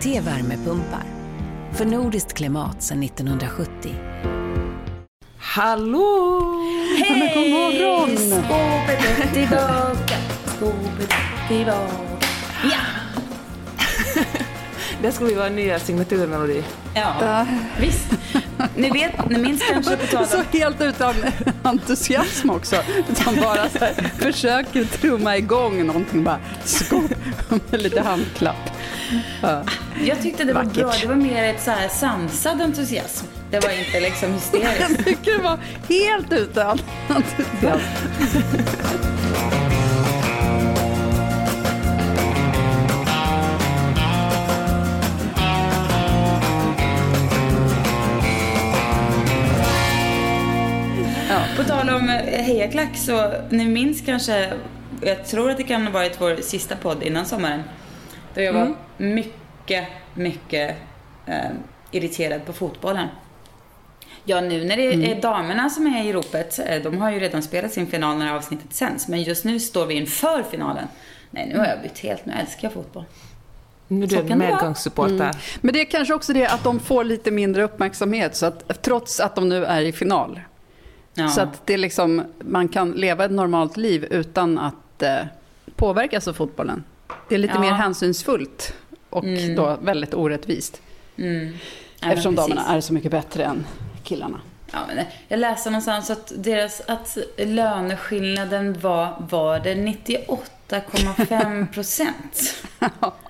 IVT värmepumpar. För nordiskt klimat sedan 1970. Hallå! Hej! God morgon! Skåpet är tillbaka, skåpet är tillbaka. Ja! Det skulle vara en nya signaturmelodi. Ja, visst. Ni vet, ni minns kanske på tal Så helt utan entusiasm också. Utan bara så här, försöker trumma igång någonting bara. Skåp med lite handklapp. Ja. Jag tyckte det var Vackert. bra. Det var mer ett så här sansad entusiasm. Det var inte liksom hysteriskt. Jag tycker det var helt utan entusiasm. Om hejaklack så ni minns kanske, jag tror att det kan ha varit vår sista podd innan sommaren. Då jag var mycket, mycket eh, irriterad på fotbollen. Ja, nu när det är damerna som är i ropet, eh, de har ju redan spelat sin final när avsnittet sänds, men just nu står vi inför finalen. Nej, nu har jag bytt helt, nu älskar jag fotboll. Nu är du en medgångssupporter. Men det är kanske också det att de får lite mindre uppmärksamhet. Så att, trots att de nu är i final. Ja. Så att det är liksom, man kan leva ett normalt liv utan att eh, påverkas av fotbollen. Det är lite Ja. mer hänsynsfullt och Mm. då väldigt orättvist. Mm. Ja, eftersom precis. damerna är så mycket bättre än killarna. Ja, men jag läste någonstans att, deras, att löneskillnaden var, var det 98,5 procent.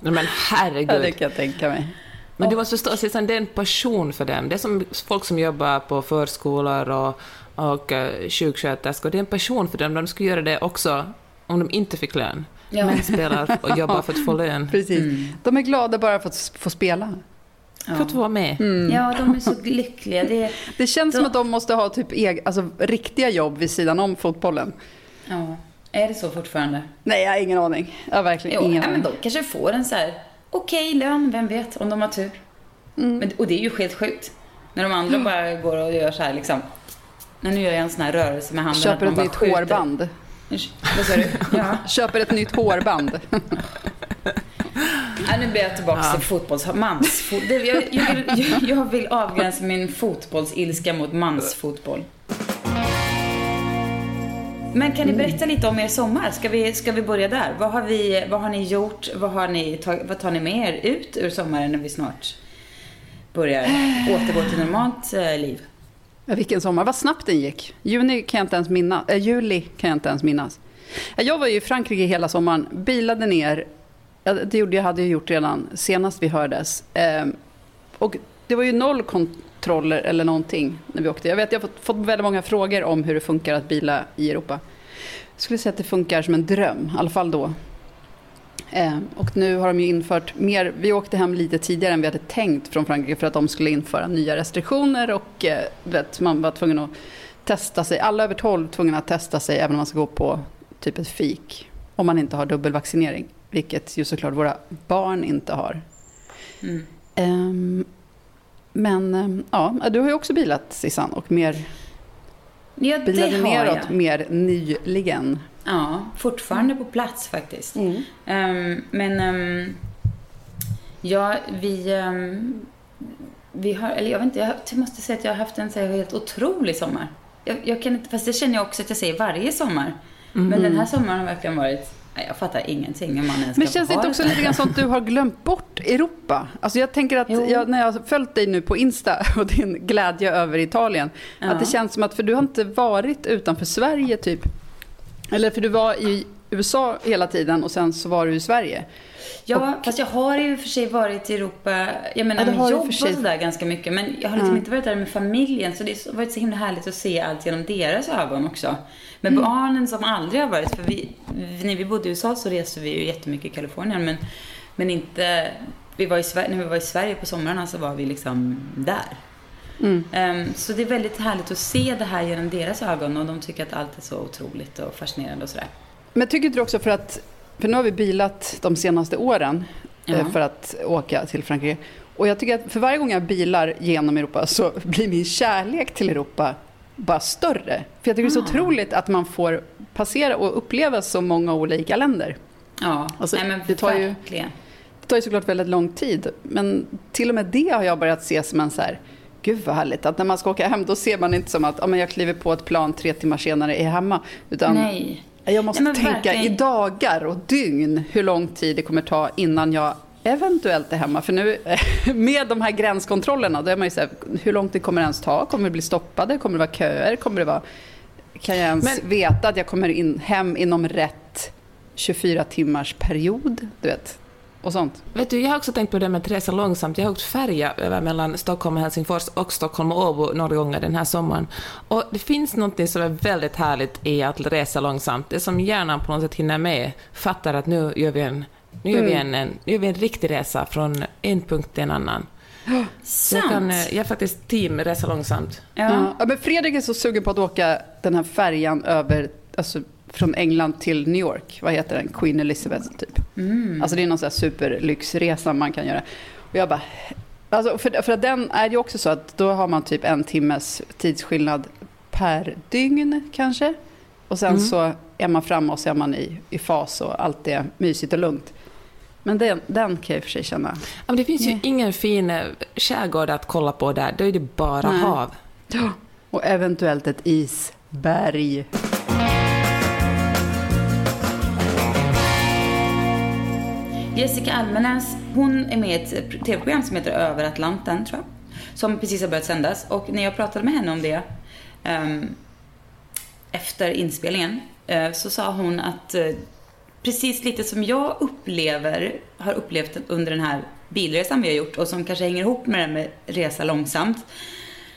Nej, men Ja, det herregud. kan jag tänka mig. Men du måste förstå, det är en passion för dem. Det är som folk som jobbar på förskolor och, och uh, sjuksköterskor. Det är en passion för dem. De skulle göra det också om de inte fick lön. Ja. Men spelar och jobbar för att få lön. Precis. De är glada bara för att få spela. För att vara med. Ja, de är så lyckliga. Det, Det känns Då- som att de måste ha typ eg- alltså, riktiga jobb vid sidan om fotbollen. ja. Är det så fortfarande? Nej, jag har ingen aning. Jag har verkligen Jo, ingen ja, men aning. de kanske får en så här okej lön, vem vet, om de har tur. Mm. Men, och det är ju helt sjukt. När de andra bara går och gör så här liksom. Nej, nu gör jag en sån här rörelse med handen. Köper ett nytt skjuter. hårband. Vad sa du? Ja. Köper ett nytt hårband. Ja, nu blir jag tillbaka till fotbolls... Mansfot... Jag, jag, vill, jag, jag vill avgränsa min fotbollsilska mot mansfotboll. Men kan ni berätta lite om er sommar? Ska vi, ska vi börja där? Vad har, vi, vad har ni gjort? Vad, har ni tag, vad tar ni med er ut ur sommaren när vi snart börjar återgå till normalt eh, liv? Ja, vilken sommar, vad snabbt den gick. Juni kan jag inte ens minnas. Äh, juli kan jag inte ens minnas. Äh, jag var ju i Frankrike hela sommaren, bilade ner. Det gjorde jag hade jag gjort redan senast vi hördes. Ehm, och det var ju noll kontroller eller någonting när vi åkte. Jag vet, jag har fått, fått väldigt många frågor om hur det funkar att bila i Europa. Jag skulle säga att det funkar som en dröm, i alla fall då. Ehm, och nu har de ju infört mer, vi åkte hem lite tidigare än vi hade tänkt från Frankrike för att de skulle införa nya restriktioner och eh, vet, man var tvungen att testa sig. Alla över 12 tvungna att testa sig även om man ska gå på typ ett fik. Om man inte har dubbelvaccinering, vilket ju såklart våra barn inte har. Mm. Ehm, men ehm, ja, du har ju också bilat Sissan och mer, Ja, bilade neråt jag. mer nyligen. Ja, fortfarande på plats faktiskt. Ehm, men ehm, ja, vi, ehm, vi har, eller jag vet inte, jag måste säga att jag har haft en så här helt otrolig sommar. Jag, jag kan inte, fast det känner jag också att jag säger varje sommar. Men den här sommaren har verkligen varit, nej, jag fattar ingenting hur man ens Men ska känns det inte också lite grann som att du har glömt bort Europa? Alltså jag tänker att jag, när jag har följt dig nu på Insta och din glädje över Italien, Ja. att det känns som att, för du har inte varit utanför Sverige typ, eller för du var i USA hela tiden och sen så var du i Sverige. Ja, och, fast jag har ju för sig varit i Europa, jag menar ja, med jobb och sådär ganska mycket. Men jag har liksom mm. inte varit där med familjen. Så det har varit så himla härligt att se allt genom deras ögon också. Men mm. barnen som aldrig har varit, för vi, när vi bodde i USA så reste vi ju jättemycket i Kalifornien. Men, men inte, vi var i Sverige, när vi var i Sverige på somrarna så var vi liksom där. Mm. Um, så det är väldigt härligt att se det här genom deras ögon och de tycker att allt är så otroligt och fascinerande och sådär. Men tycker du också för att, för nu har vi bilat de senaste åren ja. för att åka till Frankrike. Och jag tycker att för varje gång jag bilar genom Europa så blir min kärlek till Europa bara större. För jag tycker ah. det är så ah. otroligt att man får passera och uppleva så många olika länder. Ja, alltså, Nej, men det tar ju, Det tar ju såklart väldigt lång tid. Men till och med det har jag börjat se som en så här, gud vad härligt. Att när man ska åka hem då ser man inte som att ja, men jag kliver på ett plan tre timmar senare är hemma. Utan Nej. Jag måste Nej, tänka verkligen. i dagar och dygn hur lång tid det kommer ta innan jag eventuellt är hemma. För nu med de här gränskontrollerna, då är man ju så här, hur långt det kommer ens ta? Kommer det bli stoppade? Kommer det vara köer? Kommer det vara, kan jag ens Men, veta att jag kommer in, hem inom rätt 24 timmars period? Du vet, och sånt. Vet du, jag har också tänkt på det med att resa långsamt. Jag har åkt färja över mellan Stockholm och Helsingfors och Stockholm och Åbo några gånger den här sommaren. Och det finns något som är väldigt härligt i att resa långsamt. Det som hjärnan på något sätt hinner med, fattar att nu gör vi en, nu gör vi mm. en, en, nu gör vi en riktig resa från en punkt till en annan. Sant. Jag, kan, eh, jag är faktiskt team resa långsamt. Ja. ja. men Fredrik är så sugen på att åka den här färjan över alltså, från England till New York. Vad heter den? Queen Elizabeth typ. Mm. Alltså det är någon sån här superlyxresa man kan göra. Och jag bara, alltså för, för den är ju också så att då har man typ en timmes tidsskillnad per dygn kanske. Och sen mm. så är man framme och så är man i, i fas och allt är mysigt och lugnt. Men den, den kan jag i och för sig känna. Men det finns ju Nej. ingen fin eh, skärgård att kolla på där. Då är det bara Nej. hav. Ja, och eventuellt ett isberg. Jessica Almenäs, hon är med i ett tv-program som heter Över Atlanten, tror jag. Som precis har börjat sändas. Och när jag pratade med henne om det um, efter inspelningen uh, så sa hon att uh, precis lite som jag upplever, har upplevt under den här bilresan vi har gjort och som kanske hänger ihop med det med resa långsamt.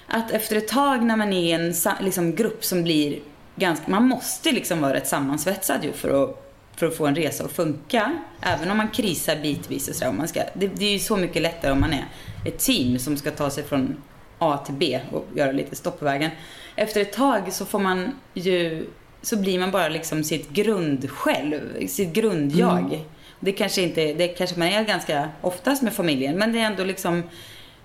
Att efter ett tag när man är i en liksom, grupp som blir ganska, man måste liksom vara rätt sammansvetsad ju för att för att få en resa att funka. Även om man krisar bitvis och sådär. Man ska, det, det är ju så mycket lättare om man är ett team som ska ta sig från A till B och göra lite stopp på vägen. Efter ett tag så får man ju, så blir man bara liksom sitt grundsjälv, sitt grundjag. Mm. Det kanske inte, det kanske man är ganska oftast med familjen, men det är ändå liksom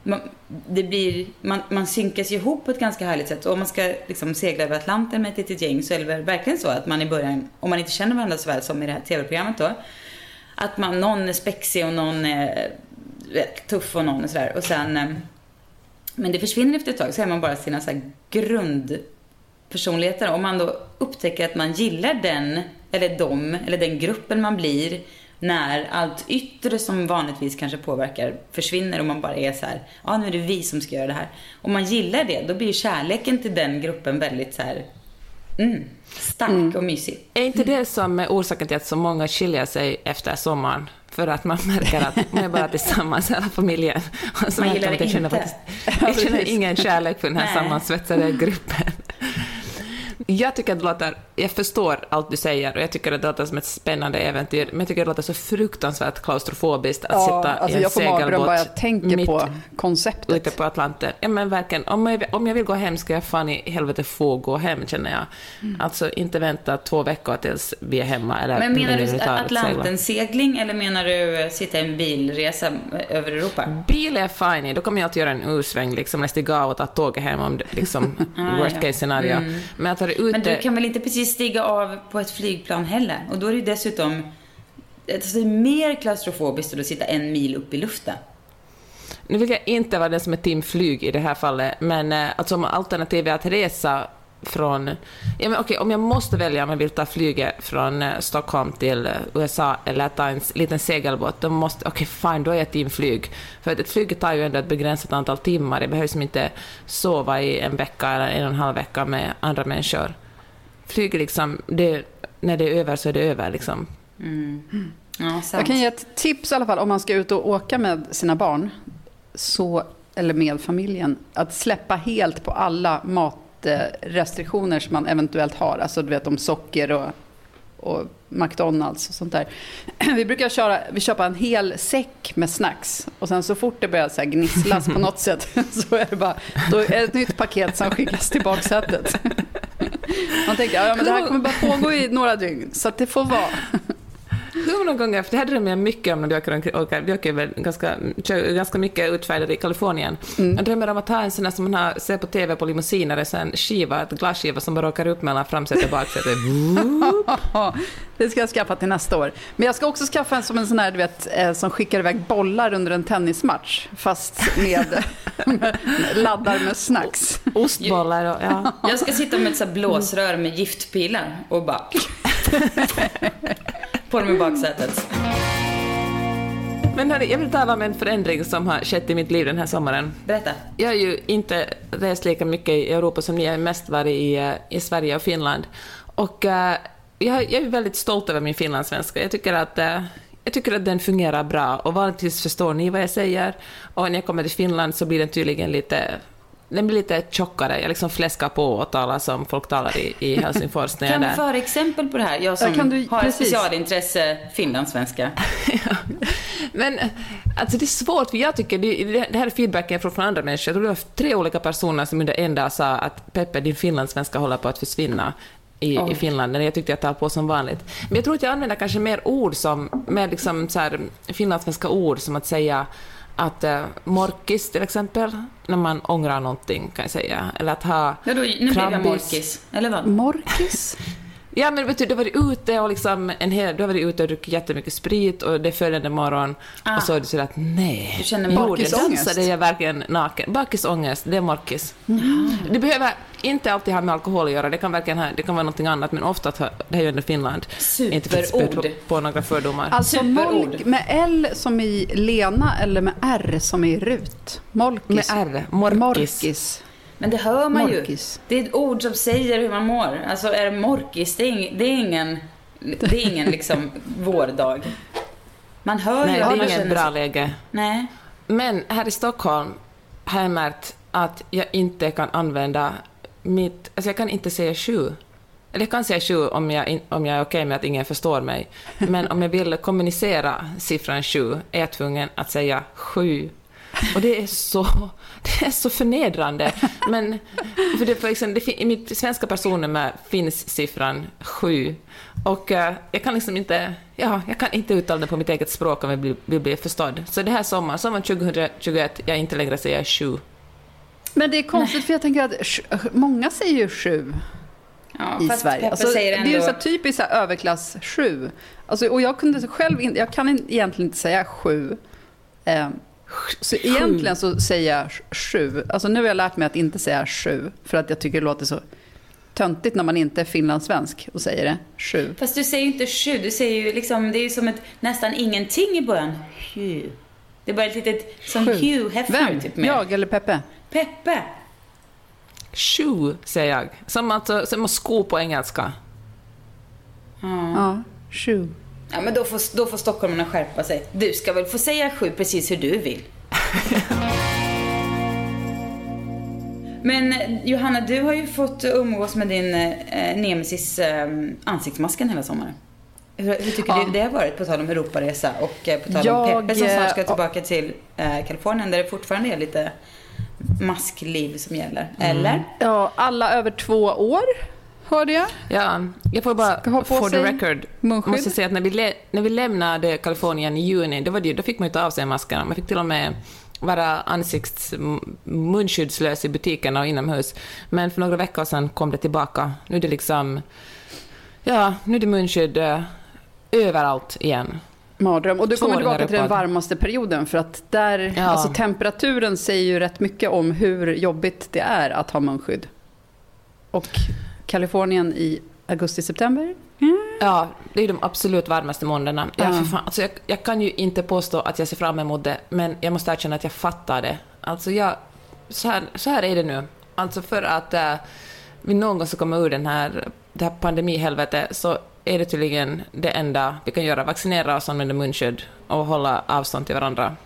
man, det blir, man, man synkas ihop på ett ganska härligt sätt. Och om man ska liksom segla över Atlanten med ett litet gäng så är det väl verkligen så att man i början, om man inte känner varandra så väl som i det här tv-programmet då, att man, någon är spexig och någon är vet, tuff och någon är sådär. Och sen, eh, men det försvinner efter ett tag så är man bara sina så grundpersonligheter. Om man då upptäcker att man gillar den, eller dem, eller den gruppen man blir när allt yttre som vanligtvis kanske påverkar försvinner och man bara är så här, ja nu är det vi som ska göra det här. Om man gillar det, då blir kärleken till den gruppen väldigt så här, mm, stark mm. och mysig. Är inte det som är orsaken till att så många skiljer sig efter sommaren? För att man märker att man är bara tillsammans, hela familjen. Och så man gillar det inte. Faktiskt, jag känner ingen kärlek för den här sammansvetsade gruppen. Jag tycker att det låter, jag förstår allt du säger och jag tycker att det låter som ett spännande äventyr, men jag tycker att det låter så fruktansvärt klaustrofobiskt att ja, sitta alltså i en segelbåt bara jag tänker på konceptet. ute på Atlanten. Ja men verkligen, om jag, om jag vill gå hem ska jag fan i helvete få gå hem känner jag. Mm. Alltså inte vänta två veckor tills vi är hemma. Eller men menar du Atlantensegling eller menar du sitta i en bilresa över Europa? Bil är fine, då kommer jag att göra en U-sväng liksom, när stiga av och ta tåget hem om det, liksom, ah, worst case scenario. Mm. Men att ute... Men du kan väl inte precis stiga av på ett flygplan heller? Och då är det ju dessutom alltså, det är mer klaustrofobiskt att sitta en mil upp i luften. Nu vill jag inte vara den som är team flyg i det här fallet, men eh, alltså om alternativet är att resa från... Ja, men okej, om jag måste välja om jag vill ta flyget från eh, Stockholm till eh, USA eller ta en liten segelbåt, då måste... Okej, fine, då är jag team flyg. För att ett flyg tar ju ändå ett begränsat antal timmar. Det behövs inte sova i en vecka eller en och en halv vecka med andra människor. Flyg liksom, det när det är över så är det över. Liksom. Ja, sant. Jag kan ge ett tips i alla fall om man ska ut och åka med sina barn. Så, eller med familjen. Att släppa helt på alla matrestriktioner som man eventuellt har. Alltså du vet om socker och, och McDonalds och sånt där. Vi brukar köra, vi köper en hel säck med snacks. Och sen så fort det börjar så gnisslas på något sätt så är det bara, då är det ett nytt paket som skickas till baksätet. Man tänker, ja men det här kommer bara pågå i några dygn. Så att det får vara. Hur många gånger, för det här drömmer jag mycket om när vi åker, omkring- åker, vi åker väl ganska, ganska mycket utfärder i Kalifornien. Jag drömmer om att ha en sån där som man har, ser på TV på limousiner, en sån skiva, ett glasskiva som bara åker upp mellan framsäte och baksäte. Ja, det ska jag skaffa till nästa år. Men jag ska också skaffa en som en sån här, du vet, eh, som skickar iväg bollar under en tennismatch. Fast med, med laddar med snacks. Ostbollar och ja. Jag ska sitta med ett så här blåsrör med giftpilar och bara... på dem i baksätet. Men hörni, jag vill tala om en förändring som har skett i mitt liv den här sommaren. Berätta. Jag har ju inte rest lika mycket i Europa som ni, jag har mest varit i, eh, i Sverige och Finland. Och eh, jag, jag är väldigt stolt över min finlandssvenska. Jag tycker att eh, jag tycker att den fungerar bra och vanligtvis förstår ni vad jag säger. Och när jag kommer till Finland så blir den tydligen lite den blir lite tjockare, jag liksom fläskar på och talar som folk talar i, i Helsingfors när Kan du föra exempel på det här? Jag som Ja, kan du- har ett precis. specialintresse finlandssvenska. Ja. Men alltså det är svårt, för jag tycker, det, det här är feedbacken från andra människor. Jag tror det var tre olika personer som under en dag sa att Peppe, din finlandssvenska håller på att försvinna i, i Finland, när jag tyckte jag tar på som vanligt. Men jag tror att jag använder kanske mer ord som, mer liksom så här, finlandssvenska ord som att säga att uh, morkis till exempel, när man ångrar någonting kan jag säga. Eller att ha Ja, då, nu blev jag morkis. Eller vad? Morkis? Ja, men vet du, du har varit ute och liksom en hel, du har varit ute och druckit jättemycket sprit och det är följande morgon Ah. och så är det sådär att nej. Du känner Jo, det bakisångest. dansade jag verkligen naken. Bakisångest, det är morkis. Det behöver inte alltid ha med alkohol att göra, det kan verkligen ha, det kan vara någonting annat, men ofta, det här är ju ändå Finland. Inte för att spä på, Superord. på några fördomar. Alltså Superord. molk med L som i Lena eller med R som i Rut? Molkis. med R, morkis. Morkis. Men det hör man Morkis. ju. Det är ett ord som säger hur man mår. Alltså är det morkis, det är ing- det är ingen, det är ingen liksom vårdag. Man hör Nej, ju det att är inget bra sig- läge. Nej. Men här i Stockholm har jag märkt att jag inte kan använda mitt... Alltså jag kan inte säga sju. Eller jag kan säga sju om jag, in, om jag är okej med att ingen förstår mig. Men om jag vill kommunicera siffran sju är jag tvungen att säga sju. Och det är så, det är så förnedrande. Men för det, för exempel, det, i mitt svenska personnummer finns siffran sju. Och eh, jag kan liksom inte, ja, jag kan inte uttala det på mitt eget språk om jag vill, vill bli förstådd. Så det här sommaren, sommaren 2021, jag inte längre säger sju. Men det är konstigt för jag tänker att många säger ju sju Ja, i fast Sverige. Alltså, säger det är ändå... ju så typiskt så här överklass sju. Alltså, och jag kunde själv inte, jag kan in- egentligen inte säga sju. Eh, så egentligen så säger jag sj- sju. Alltså nu har jag lärt mig att inte säga sju. För att jag tycker det låter så töntigt när man inte är finlandssvensk och säger det. Sju. Fast du säger ju inte sju, du säger ju liksom, det är ju som ett nästan ingenting i början. Hugh. Det är bara ett litet, som Sju. Hugh Hefner Vem? typ mer. Jag eller Peppe? Peppe. Sju, säger jag. Som, alltså, som att sko på engelska. Ja, sju. Ja, men då får, då får stockholmarna skärpa sig. Du ska väl få säga sju precis hur du vill. Men eh, Johanna, du har ju fått umgås med din eh, nemesis eh, ansiktsmasken hela sommaren. Hur, hur tycker Ja. du det har varit, på tal om Europaresa och eh, på tal om Jag, Peppe som snart ska eh, tillbaka till eh, Kalifornien där det fortfarande är lite maskliv som gäller. Eller? Ja, alla över två år, hörde jag. Ja, jag får bara Ska ha på for the record munskydd. måste säga att när vi, när vi lämnade Kalifornien i juni, då, var det, då fick man ju ta av sig maskerna. Man fick till och med vara ansikts munskyddslös i butikerna och inomhus. Men för några veckor sedan kom det tillbaka. Nu är det liksom... Ja, nu är det munskydd eh, överallt igen. Mardröm. Och du kommer tillbaka till den varmaste perioden för att där, Ja. alltså temperaturen säger ju rätt mycket om hur jobbigt det är att ha munskydd. Och Kalifornien i augusti-september? Ja, det är de absolut varmaste månaderna. Ja, Ja. för fan, alltså jag, jag kan ju inte påstå att jag ser fram emot det, men jag måste erkänna att jag fattar det. Alltså jag, så, här, så här är det nu. Alltså för att äh, vi någon gång ska komma ur den här, det här pandemihelvetet, så är det tydligen det enda vi kan göra, vaccinera oss, använda munskydd och hålla avstånd till varandra.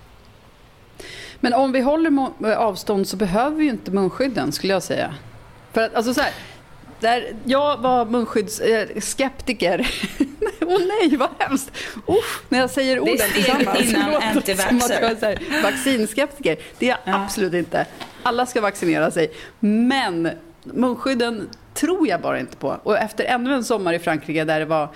Men om vi håller avstånd så behöver vi ju inte munskydden skulle jag säga. För att, alltså så här, där jag var munskyddsskeptiker. Åh oh, nej, vad hemskt! Usch, när jag säger orden tillsammans. Det innan antivaxxer. Vaccinskeptiker. Det är jag ja. absolut inte. Alla ska vaccinera sig. Men munskydden tror jag bara inte på. Och efter ännu en sommar i Frankrike där det var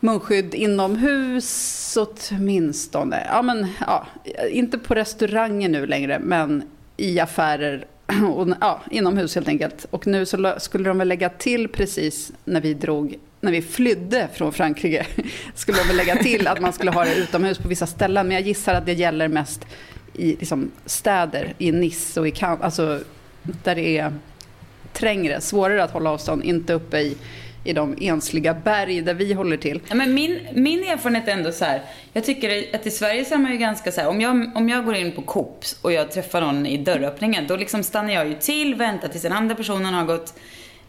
munskydd inomhus åtminstone. Ja, men, ja, inte på restauranger nu längre, men i affärer och, ja, inomhus helt enkelt. Och nu så skulle de väl lägga till precis när vi drog när vi flydde från Frankrike skulle de väl lägga till att man skulle ha det utomhus på vissa ställen. Men jag gissar att det gäller mest i liksom, städer, i Nice och i Cannes, alltså där det är trängre, svårare att hålla avstånd, inte uppe i i de ensliga berg där vi håller till. Ja, men min, min erfarenhet är ändå så här, jag tycker att i Sverige så är man ju ganska så här, om jag, om jag går in på Coops och jag träffar någon i dörröppningen, då liksom stannar jag ju till, väntar tills den andra personen har gått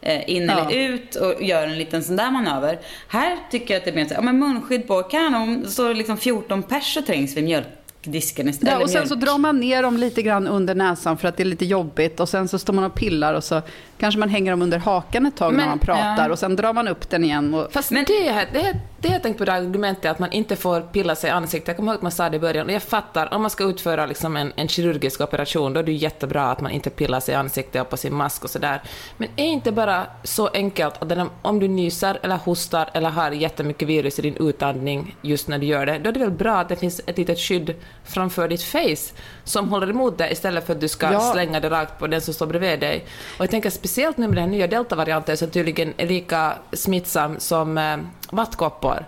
eh, in ja. eller ut och gör en liten sån där manöver. Här tycker jag att det är mer så här, ja men munskydd på, kanon, då står det liksom 14 pers och trängs vid mjölk disken istället. Ja, och sen så drar man ner dem lite grann under näsan för att det är lite jobbigt och sen så står man och pillar och så kanske man hänger dem under hakan ett tag men, när man pratar ja. och sen drar man upp den igen. Och... Fast men det, det, det jag tänkt på det argumentet att man inte får pilla sig i ansiktet. Jag kommer ihåg att man sa det i början och jag fattar, om man ska utföra liksom en, en kirurgisk operation då är det jättebra att man inte pillar sig i ansiktet och på sin mask och sådär. Men är inte bara så enkelt att den, om du nyser eller hostar eller har jättemycket virus i din utandning just när du gör det, då är det väl bra att det finns ett litet skydd framför ditt face som håller emot det istället för att du ska ja. slänga det rakt på den som står bredvid dig. Och jag tänker speciellt nu med den nya deltavarianten som tydligen är lika smittsam som eh, vattkoppor.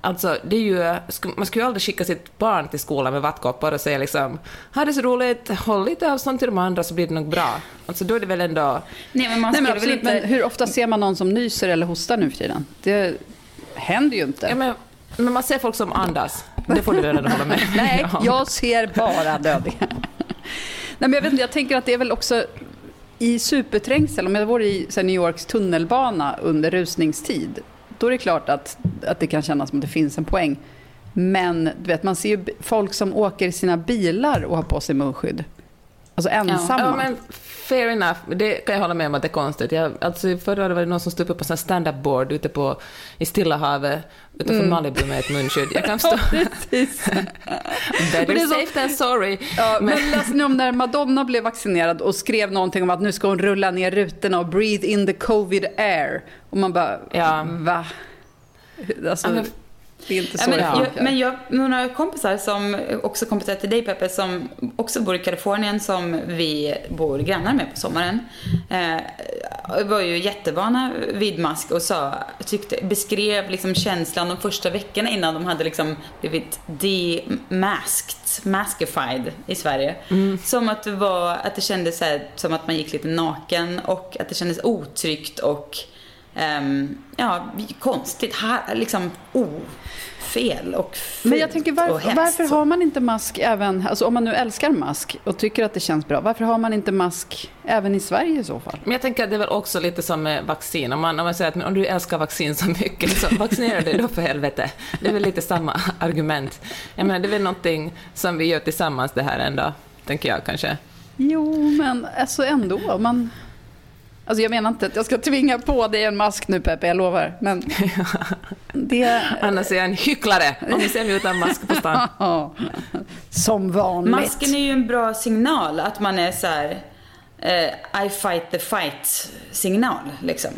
Alltså, det är ju, man skulle ju aldrig skicka sitt barn till skolan med vattkoppor och säga liksom ”ha det så roligt, håll lite avstånd till de andra så blir det nog bra”. Alltså då är det väl ändå... Nej, men, man Nej, men, absolut, inte... men hur ofta ser man någon som nyser eller hostar nu för tiden? Det händer ju inte. Ja, men, men man ser folk som andas. Det får du redan hålla med Nej, jag ser bara dödingar. Nej, men jag, vet inte, jag tänker att det är väl också i superträngsel, om jag vore i New Yorks tunnelbana under rusningstid, då är det klart att, att det kan kännas som att det finns en poäng. Men du vet, man ser ju folk som åker i sina bilar och har på sig munskydd. Alltså ensamma. Ja, men fair enough. Det kan jag hålla med om att det är konstigt. Jag, alltså, förra året var det någon som stod uppe på en stand-up board ute på, i Stilla havet utanför mm. Malibu med ett munskydd. Jag kan förstå. Better safe than sorry. Ja, men men läste ni om när Madonna blev vaccinerad och skrev någonting om att nu ska hon rulla ner rutorna och breathe in the covid air. Och man bara, ja. va? Alltså, ja, det är inte så ja, men, jag, men jag har några kompisar som, också kompisar till dig Peppe, som också bor i Kalifornien som vi bor grannar med på sommaren. Eh, var ju jättevana vid mask och sa, tyckte, beskrev liksom känslan de första veckorna innan de hade liksom blivit demasked, maskified i Sverige. Mm. Som att det var, att det kändes så här, som att man gick lite naken och att det kändes otryggt och um, ja, konstigt, här, liksom ofel och fult Men jag tänker, varför, varför har man inte mask även, alltså om man nu älskar mask och tycker att det känns bra, varför har man inte mask även i Sverige i så fall? Men jag tänker att det är väl också lite som med vaccin, om man, om man säger att men om du älskar vaccin så mycket, så vaccinera dig då för helvete. Det är väl lite samma argument. Jag menar, det är väl någonting som vi gör tillsammans det här ändå, tänker jag kanske. Jo, men alltså ändå. Man, Alltså jag menar inte att jag ska tvinga på dig en mask nu Peppe, jag lovar. Men det... Annars är jag en hycklare om ni ser mig utan mask på stan. Som vanligt. Masken är ju en bra signal, att man är så här, uh, I fight the fight-signal liksom.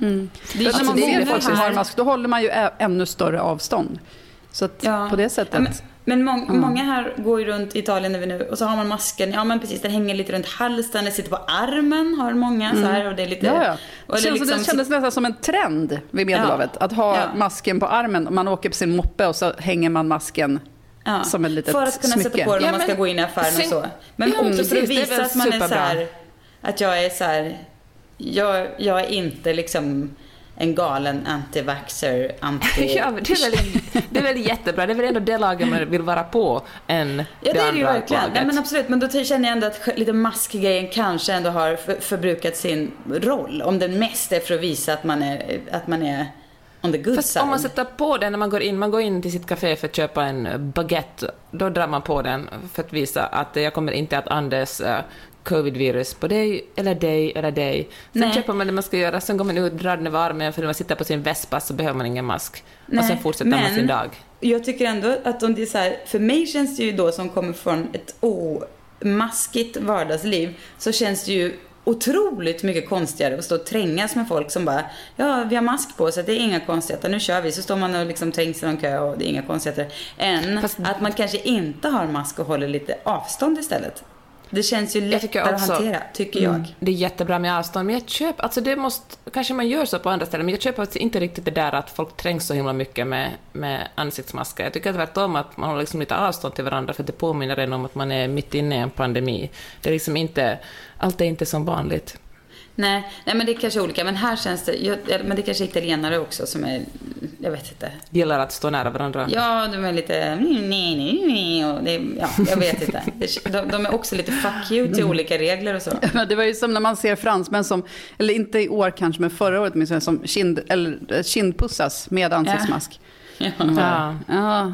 Mm. Det är alltså, när man ser folk som har mask, då håller man ju ännu större avstånd. Så att ja. på det sättet. Men men må mm. många här går ju runt i Italien vi nu, och så har man masken, ja men precis, den hänger lite runt halsen, den sitter på armen har många mm. så här och det är lite... Ja, ja. Och det, liksom, det kändes nästan som en trend vid Medelhavet, ja. att ha masken på armen. Man åker på sin moppe och så hänger man masken som ett litet För att kunna smycke. sätta på den om man ska gå in i affären och så. Men också för att visa att man är så här, att jag är så här, jag, jag är inte liksom en galen anti-vaxxer, anti... ja, det, är väl, det är väl jättebra. Det är väl ändå det laget man vill vara på än ja, det, det är det ju verkligen. Nej, men absolut, men då känner jag ändå att lite maskgrejen kanske ändå har förbrukat sin roll. Om den mest är för att visa att man är, att man är on the good Fast side. om man sätter på den när man går in, man går in till sitt café för att köpa en baguette, då drar man på den för att visa att jag kommer inte att andas uh, covid-virus på dig, eller dig, eller dig. Sen Nej. köper man det man ska göra, sen går man ut, drar den över armen, för när man sitter på sin vespa så behöver man ingen mask. och Nej, sen fortsätter man men- sin dag. Jag tycker ändå att om det är så här, för mig känns det ju då som kommer från ett omaskigt vardagsliv, så känns det ju otroligt mycket konstigare att stå och trängas med folk som bara, ja vi har mask på så det är inga konstigheter, nu kör vi. Så står man och liksom trängs i någon kö och det är inga konstigheter. Än Fast- att man kanske inte har mask och håller lite avstånd istället. Det känns ju Jag lättare att också- hantera, tycker jag. Mm, det är jättebra med avstånd, men jag köper, alltså det måste, kanske man gör så på andra ställen, men jag köper inte riktigt det där att folk trängs så himla mycket med, med ansiktsmasker. Jag tycker tvärtom att man har liksom lite avstånd till varandra, för det påminner en om att man är mitt inne i en pandemi. Det är liksom inte, allt är inte som vanligt. Nej, nej men det är kanske är olika. Men här känns det, jag, men det kanske är italienare också som är, jag vet inte. Gillar att stå nära varandra. Ja, de är lite, nej, nej, nej, och det, ja, jag vet inte. Det- De, de är också lite fuck you till olika regler och så. Men det var ju som när man ser fransmän som, eller inte i år kanske, men förra året åtminstone, som kind, eller, eh, kindpussas med ansiktsmask. Ja. Ja. Ja. ja.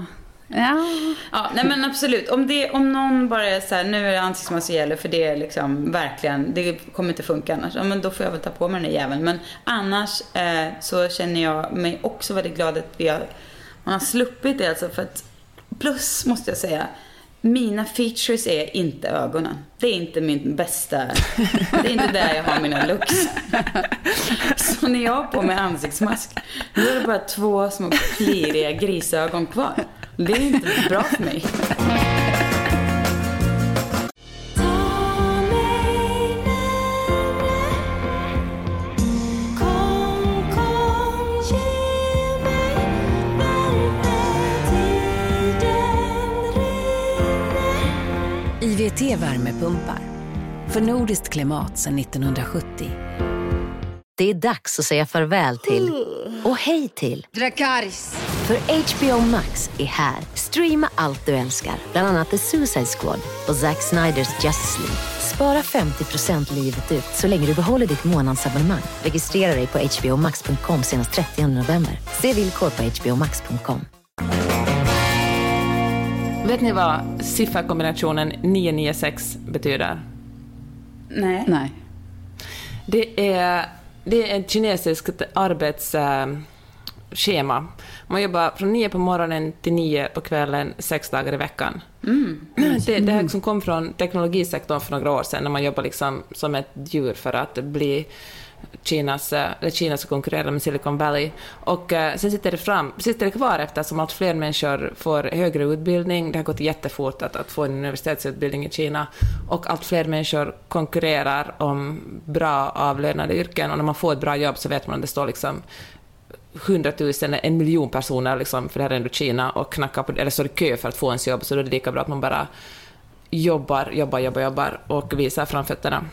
Ja, nej men absolut. Om, det, om någon bara är så här, nu är det ansiktsmask som gäller för det är liksom verkligen, det kommer inte funka annars. Ja, men då får jag väl ta på mig den där jäveln. Men annars eh, så känner jag mig också väldigt glad att vi har, man har sluppit det alltså. För att, plus måste jag säga, mina features är inte ögonen. Det är inte min bästa, det är inte där jag har mina looks. Så när jag har på mig ansiktsmask, då är det bara två små pliriga grisögon kvar. Det är inte bra för mig. IVT värmepumpar. För nordiskt klimat sedan 1970. Det är dags att säga farväl till och hej till. Dracarys. För HBO Max är här. Streama allt du älskar, bland annat The Suicide Squad och Zack Sniders Justice League. Spara 50% livet ut så länge du behåller ditt månadsabonnemang. Registrera dig på hbomax.com senast 30 november. Se villkor på hbomax.com. Vet ni vad sifferkombinationen 996 betyder? Nej. Nej. Det är, det är ett kinesiskt arbetsschema. Man jobbar från nio på morgonen till nio på kvällen, sex dagar i veckan. Det, det här som kom från teknologisektorn för några år sedan, när man jobbar liksom som ett djur för att bli Kinas, eh, eller Kina ska konkurrera med Silicon Valley. Och eh, sen sitter det, fram, sitter det kvar eftersom allt fler människor får högre utbildning. Det har gått jättefort att, att få en universitetsutbildning i Kina. Och allt fler människor konkurrerar om bra avlönade yrken. Och när man får ett bra jobb så vet man att det står liksom hundratusen, en miljon personer, liksom, för det här är ändå Kina, och knackar på, eller står i kö för att få ens jobb, så då är det lika bra att man bara jobbar, jobbar, jobbar, jobbar och visar framfötterna.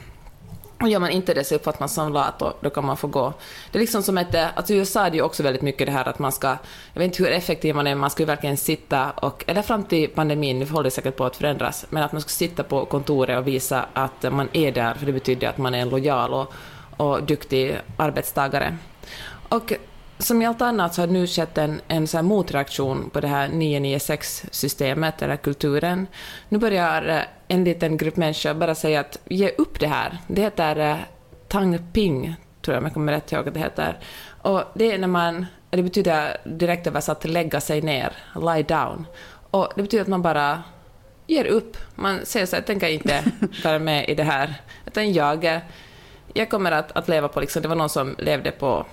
Och gör man inte det så uppfattas man som lat och då kan man få gå. Det är liksom som ett, eh, alltså USA är ju också väldigt mycket det här att man ska, jag vet inte hur effektiv man är, man ska ju verkligen sitta och, eller fram till pandemin, nu håller det säkert på att förändras, men att man ska sitta på kontoret och visa att man är där, för det betyder att man är en lojal och, och duktig arbetstagare. Och som i allt annat så har det nu skett en, en så motreaktion på det här 996-systemet, eller kulturen. Nu börjar eh, en liten grupp människor bara säga att ge upp det här. Det heter eh, Tang Ping, tror jag om jag kommer rätt ihåg att det heter. Och det är när man, det betyder direkt översatt lägga sig ner, lie down. Och det betyder att man bara ger upp. Man säger så här, jag tänker inte vara med i det här, utan jag, eh, jag kommer att, att leva på, liksom, det var någon som levde på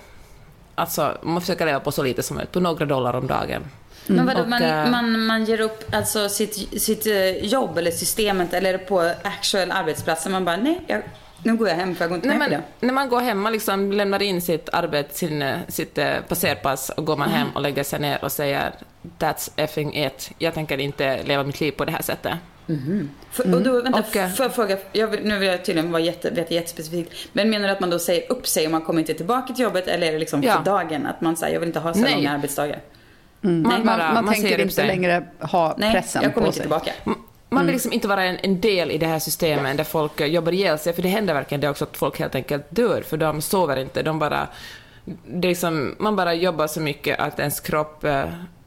Alltså, man försöker leva på så lite som möjligt, på några dollar om dagen. Men vadå, Och, man, eh, man, man ger upp alltså sitt, sitt eh, jobb eller systemet eller på actual arbetsplatsen? Man bara, nej, jag, nu går jag hem för jag går inte När man, när man går hem, man liksom lämnar in sitt arbete, sin, eh, sitt passerpass och går man hem och lägger sig ner och säger “That's effing it, jag tänker inte leva mitt liv på det här sättet”. För, och då, vänta, eh, får jag fråga, jag vill, nu vill jag tydligen vara jätte, veta jättespecifikt. Men menar du att man då säger upp sig och man kommer inte tillbaka till jobbet eller är det liksom Ja. för dagen? Att man säger jag vill inte ha så Nej. långa arbetsdagar? Man, Man, bara, man, man tänker inte sig. längre ha Nej, pressen jag kommer på inte sig. tillbaka. Man vill liksom inte vara en, en del i det här systemet där folk jobbar ihjäl sig, för det händer verkligen det också att folk helt enkelt dör, för de sover inte, de bara det är liksom, man bara jobbar så mycket att ens kropp eh,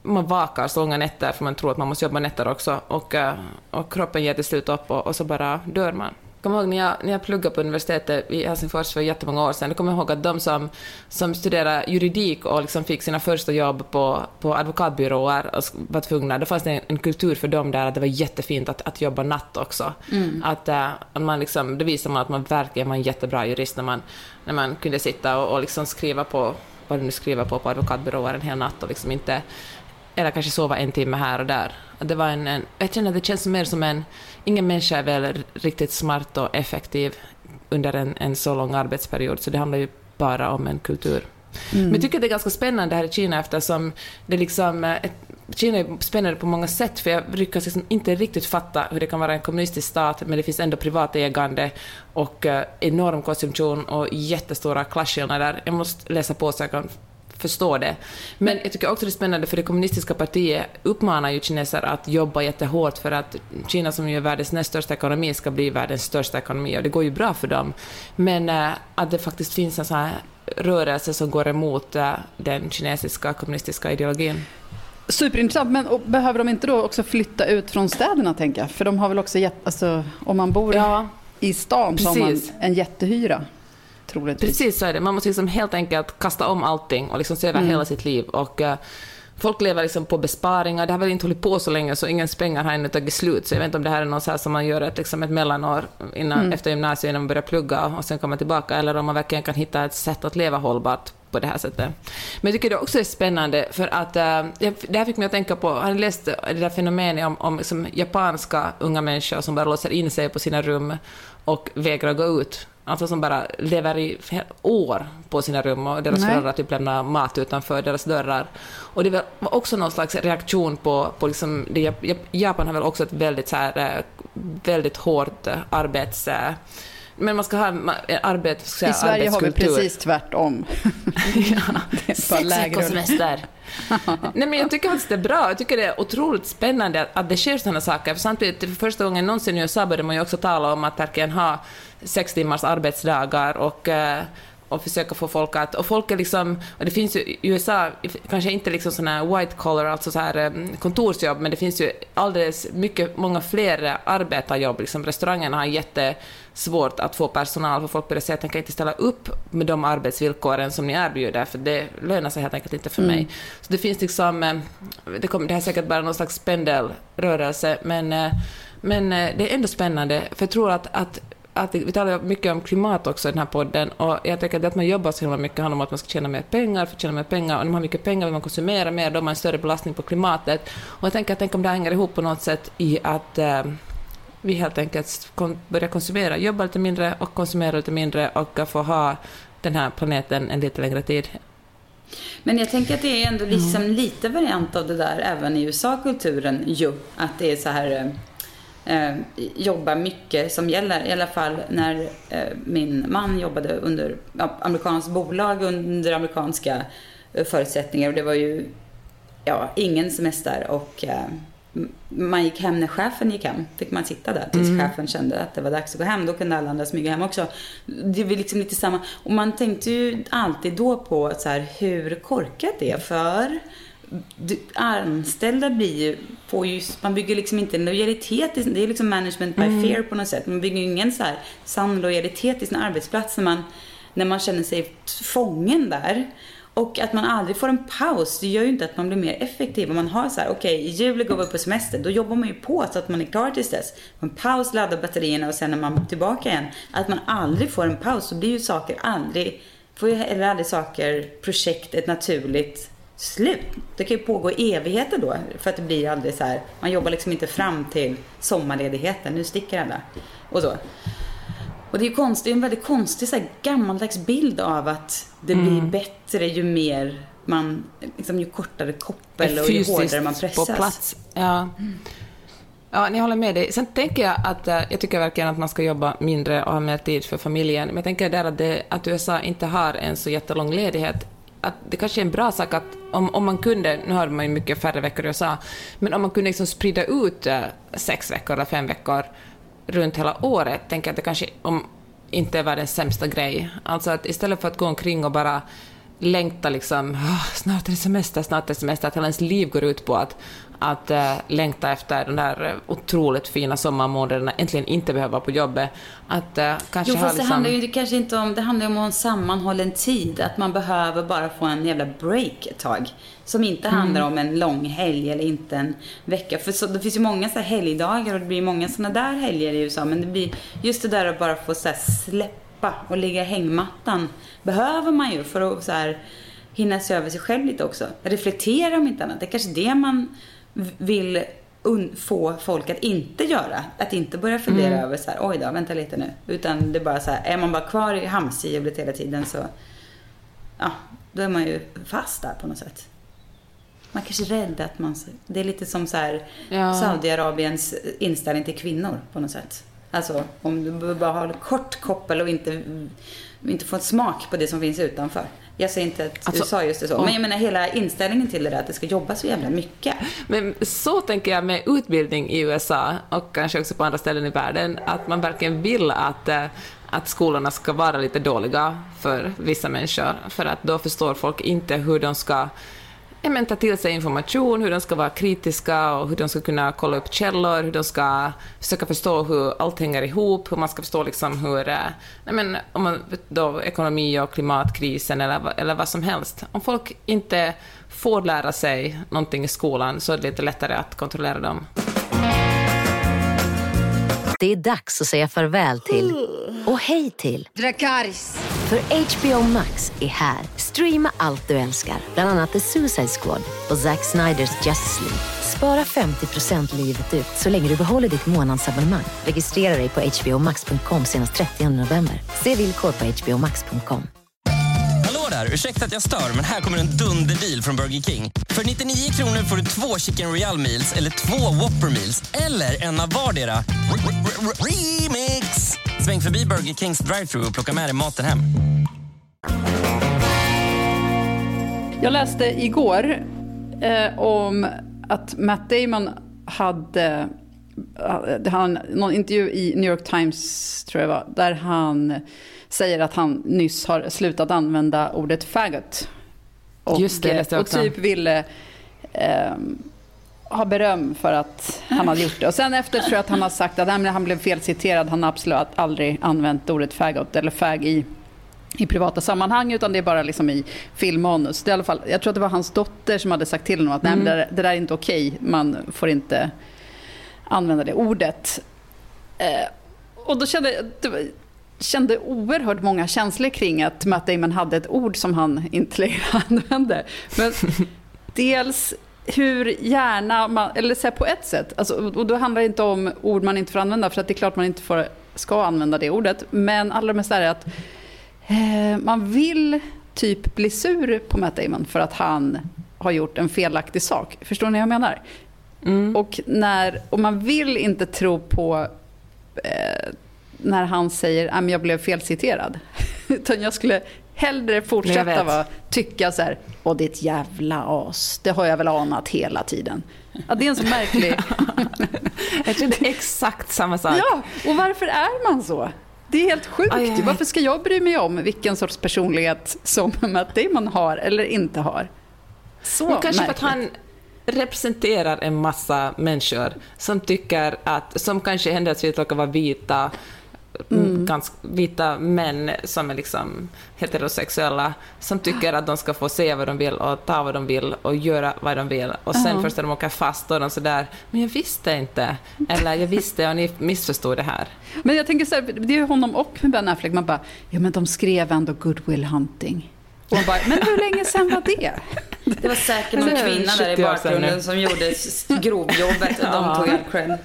man vakar så långa nätter för man tror att man måste jobba nätter också och, eh, och kroppen ger till slut upp och, och så bara dör man kommer ihåg när jag, när jag pluggade på universitetet i Helsingfors för jättemånga år sedan, då kommer jag ihåg att de som, som studerade juridik och liksom fick sina första jobb på, på advokatbyråer och var tvungna, då fanns det en, en, kultur för dem där att det var jättefint att, att jobba natt också. Mm. Att, äh, man liksom, då visade man att man verkligen var en jättebra jurist när man, när man kunde sitta och, och liksom skriva på vad du nu skriver på på advokatbyråer en hel natt och liksom inte eller kanske sova en timme här och där. Det var en, en, jag känner att det känns mer som en... Ingen människa är väl riktigt smart och effektiv under en, en så lång arbetsperiod, så det handlar ju bara om en kultur. Mm. Men jag tycker det är ganska spännande här i Kina eftersom det liksom... Ett, Kina är spännande på många sätt, för jag lyckas liksom inte riktigt fatta hur det kan vara en kommunistisk stat, men det finns ändå privat ägande och eh, enorm konsumtion och jättestora klasskillnader. Jag måste läsa på så jag kan förstå det. Men jag tycker också det är spännande för det kommunistiska partiet uppmanar ju kineser att jobba jättehårt för att Kina som ju är världens näst största ekonomi ska bli världens största ekonomi och det går ju bra för dem. Men äh, att det faktiskt finns en sån här rörelse som går emot äh, den kinesiska kommunistiska ideologin. Superintressant, men behöver de inte då också flytta ut från städerna tänker jag? För de har väl också gett, alltså, om man bor ja, i stan så har man en jättehyra troligtvis. Precis så är det. Man måste liksom helt enkelt kasta om allting och liksom se över mm. hela sitt liv. Och, uh, folk lever liksom på besparingar. Det har väl inte hållit på så länge, så ingens pengar har ännu tagit slut. Så jag vet inte om det här är något så som man gör ett, liksom ett mellanår innan, mm. efter gymnasiet innan man börjar plugga och sen kommer tillbaka, eller om man verkligen kan hitta ett sätt att leva hållbart på det här sättet. Men jag tycker det också är spännande, för att uh, det här fick mig att tänka på, har ni läst det där fenomenet om, om liksom, japanska unga människor som bara låser in sig på sina rum och vägrar gå ut? Alltså som bara lever i år på sina rum och deras Nej. föräldrar typ lämnar mat utanför deras dörrar. Och det var också någon slags reaktion på, på liksom, det, Japan har väl också ett väldigt, så här, eh, väldigt hårt arbets men man ska ha arbet, ska I Sverige har vi precis tvärtom. ja, Sex veckors semester. Nej, men jag tycker faktiskt det är bra. Jag tycker det är otroligt spännande att, att det sker sådana saker. För samtidigt, för första gången någonsin i USA började man ju också tala om att verkligen ha sex timmars arbetsdagar och uh, och försöka få folk att... Och folk är liksom... Och det finns ju i USA, kanske inte liksom såna white collar, alltså så här um, kontorsjobb, men det finns ju alldeles mycket, många fler arbetarjobb. Liksom restaurangerna har jättesvårt att få personal, för folk börjar säga att de kan inte ställa upp med de arbetsvillkoren som ni erbjuder, för det lönar sig helt enkelt inte för mm. mig. Så det finns liksom... Eh, det, kommer, det här är säkert bara någon slags pendelrörelse, men, eh, men eh, det är ändå spännande, för jag tror att, att att vi talar mycket om klimat också i den här podden och jag tycker att att man jobbar så himla mycket handlar om att man ska tjäna mer pengar, för att tjäna mer pengar och när man har mycket pengar vill man konsumera mer, då har man en större belastning på klimatet. Och jag tänker att tänk om det hänger ihop på något sätt i att eh, vi helt enkelt börjar konsumera, jobba lite mindre och konsumera lite mindre och få ha den här planeten en lite längre tid. Men jag tänker att det är ändå liksom lite variant av det där även i USA-kulturen ju. Att det är så här eh, jobba mycket som gäller. I alla fall när eh, min man jobbade under amerikanskt bolag under amerikanska eh, förutsättningar. Och det var ju ja, ingen semester och eh, man gick hem när chefen gick hem. Fick man sitta där tills mm. chefen kände att det var dags att gå hem. Då kunde alla andra smyga hem också. Det var liksom lite samma. Och man tänkte ju alltid då på så här, hur korkat det är för du, anställda blir ju, får ju, man bygger liksom inte en lojalitet, det är liksom management by mm. fear på något sätt. Man bygger ju ingen så här sann lojalitet i sin arbetsplats när man, när man känner sig fången där. Och att man aldrig får en paus, det gör ju inte att man blir mer effektiv. Om man har så här, okej, okay, i juli går vi på semester, då jobbar man ju på så att man är klar tills dess. En paus, laddar batterierna och sen är man tillbaka igen. Att man aldrig får en paus, så blir ju saker aldrig, får ju heller aldrig saker, projekt, ett naturligt slut. Det kan ju pågå evigheter då. För att det blir aldrig så här. Man jobbar liksom inte fram till sommarledigheten. Nu sticker alla. Och så. Och det är, konstigt, en väldigt konstig så här, gammaldags bild av att det mm. blir bättre ju mer man, liksom, ju kortare koppel och ju hårdare man pressas. på plats. Ja. Ja, ni håller med dig. Sen tänker jag att äh, jag tycker verkligen att man ska jobba mindre och ha mer tid för familjen. Men jag tänker där att, det, att USA inte har en så jättelång ledighet att det kanske är en bra sak att om, om man kunde, nu har man ju mycket färre veckor i USA, men om man kunde liksom sprida ut eh, sex veckor eller fem veckor runt hela året, tänker jag att det kanske om, inte är världens sämsta grej. Alltså att istället för att gå omkring och bara längta liksom, snart är det semester, snart är det semester, att hela ens liv går ut på att, att äh, längta efter de där eh, otroligt fina sommarmånaderna, äntligen inte behöva vara på jobbet. Att äh, kanske Jo, ha fast det liksom... handlar ju kanske inte om, det handlar om en sammanhållen tid. Att man behöver bara få en jävla break ett tag. Som inte handlar om en lång helg eller inte en vecka. För så, det finns ju många så här helgdagar och det blir många sådana där helger i USA. Men det blir just det där att bara få så här släppa och ligga i hängmattan. Behöver man ju för att så här hinna se över sig själv lite också. Reflektera om inte annat. Det är kanske det man vill få folk att inte göra. Att inte börja fundera över så här, oj då, vänta lite nu. Utan det är bara så här, är man bara kvar i hamsterhjulet hela tiden så, ja, då är man ju fast där på något sätt. Man kanske är rädd att man, det är lite som så här Ja. Saudiarabiens inställning till kvinnor på något sätt. Alltså om du bara har kort koppel och inte, inte får smak på det som finns utanför. Jag säger inte att Alltså, USA just är så, men jag menar hela inställningen till det där att det ska jobba så jävla mycket. Men så tänker jag med utbildning i USA och kanske också på andra ställen i världen, att man verkligen vill att, eh, att skolorna ska vara lite dåliga för vissa människor, för att då förstår folk inte hur de ska ja, men, ta till sig information, hur de ska vara kritiska och hur de ska kunna kolla upp källor, hur de ska försöka förstå hur allt hänger ihop, hur man ska förstå liksom hur, eh, nej, men, om man, då, ekonomi och klimatkrisen eller, vad- eller vad som helst. Om folk inte får lära sig någonting i skolan så är det lite lättare att kontrollera dem. Det är dags att säga farväl till och hej till Dracarys. För HBO Max är här. Streama allt du älskar, bland annat The Suicide Squad och Zack Sniders Justice League. Spara 50% livet ut så länge du behåller ditt månadsabonnemang. Registrera dig på hbomax.com senast 30 november. Se villkor på hbomax.com. Där! Ursäkta att jag stör, men här kommer en dunderdeal från Burger King. För 99 kronor får du två Chicken Royal Meals eller två Whopper Meals eller en av vardera. Remix! Sväng förbi Burger Kings drive-thru och plocka med dig maten hem. Jag läste igår eh, om att Matt Damon hade eh, han, någon intervju i New York Times, tror jag var, där han säger att han nyss har slutat använda ordet faggot. Och, Just det, läste jag och typ ville eh, ha beröm för att han hade gjort det. Och sen efter tror jag att han har sagt att nej, han blev felciterad. Han har absolut aldrig använt ordet faggot eller fag i i privata sammanhang utan det är bara liksom i filmmanus. Det är i alla fall, jag tror att det var hans dotter som hade sagt till honom att nej, men det, det där är inte okej, man får inte använda det ordet. Eh, och då kände jag det kände oerhört många känslor kring att Matt Damon hade ett ord som han inte längre använde. Men dels hur gärna man, eller så på ett sätt, alltså, och då handlar det inte om ord man inte får använda, för att det är klart man inte får, ska använda det ordet, men allra mest är det att eh, man vill typ bli sur på Matt Damon för att han har gjort en felaktig sak. Förstår ni vad jag menar? Och, när, och man vill inte tro på eh, när han säger att jag blev felciterad. Utan jag skulle hellre fortsätta vara, tycka så här, åh ditt jävla as, det har jag väl anat hela tiden. Ja, det är en så märklig... Jag tror det är exakt samma sak. ja, och varför är man så? Det är helt sjukt. Aj, aj, aj. Varför ska jag bry mig om vilken sorts personlighet som Matt Damon har eller inte har? Så Men kanske för att märkligt. han representerar en massa människor som tycker att, som kanske händelsevis råkar vara vita, Mm. ganska vita män som är liksom heterosexuella, som tycker att de ska få säga vad de vill och ta vad de vill och göra vad de vill. Och sen först när de åker fast, då är de sådär, men jag visste inte, eller jag visste och ni missförstod det här. Men jag tänker så här, det är ju honom och Ben Affleck. Man bara, ja men de skrev ändå Good Will Hunting. Och man bara, men hur länge sedan var det? Det var säkert någon kvinna där i 70 år sedan bakgrunden som gjorde grovjobbet och de tog all cred.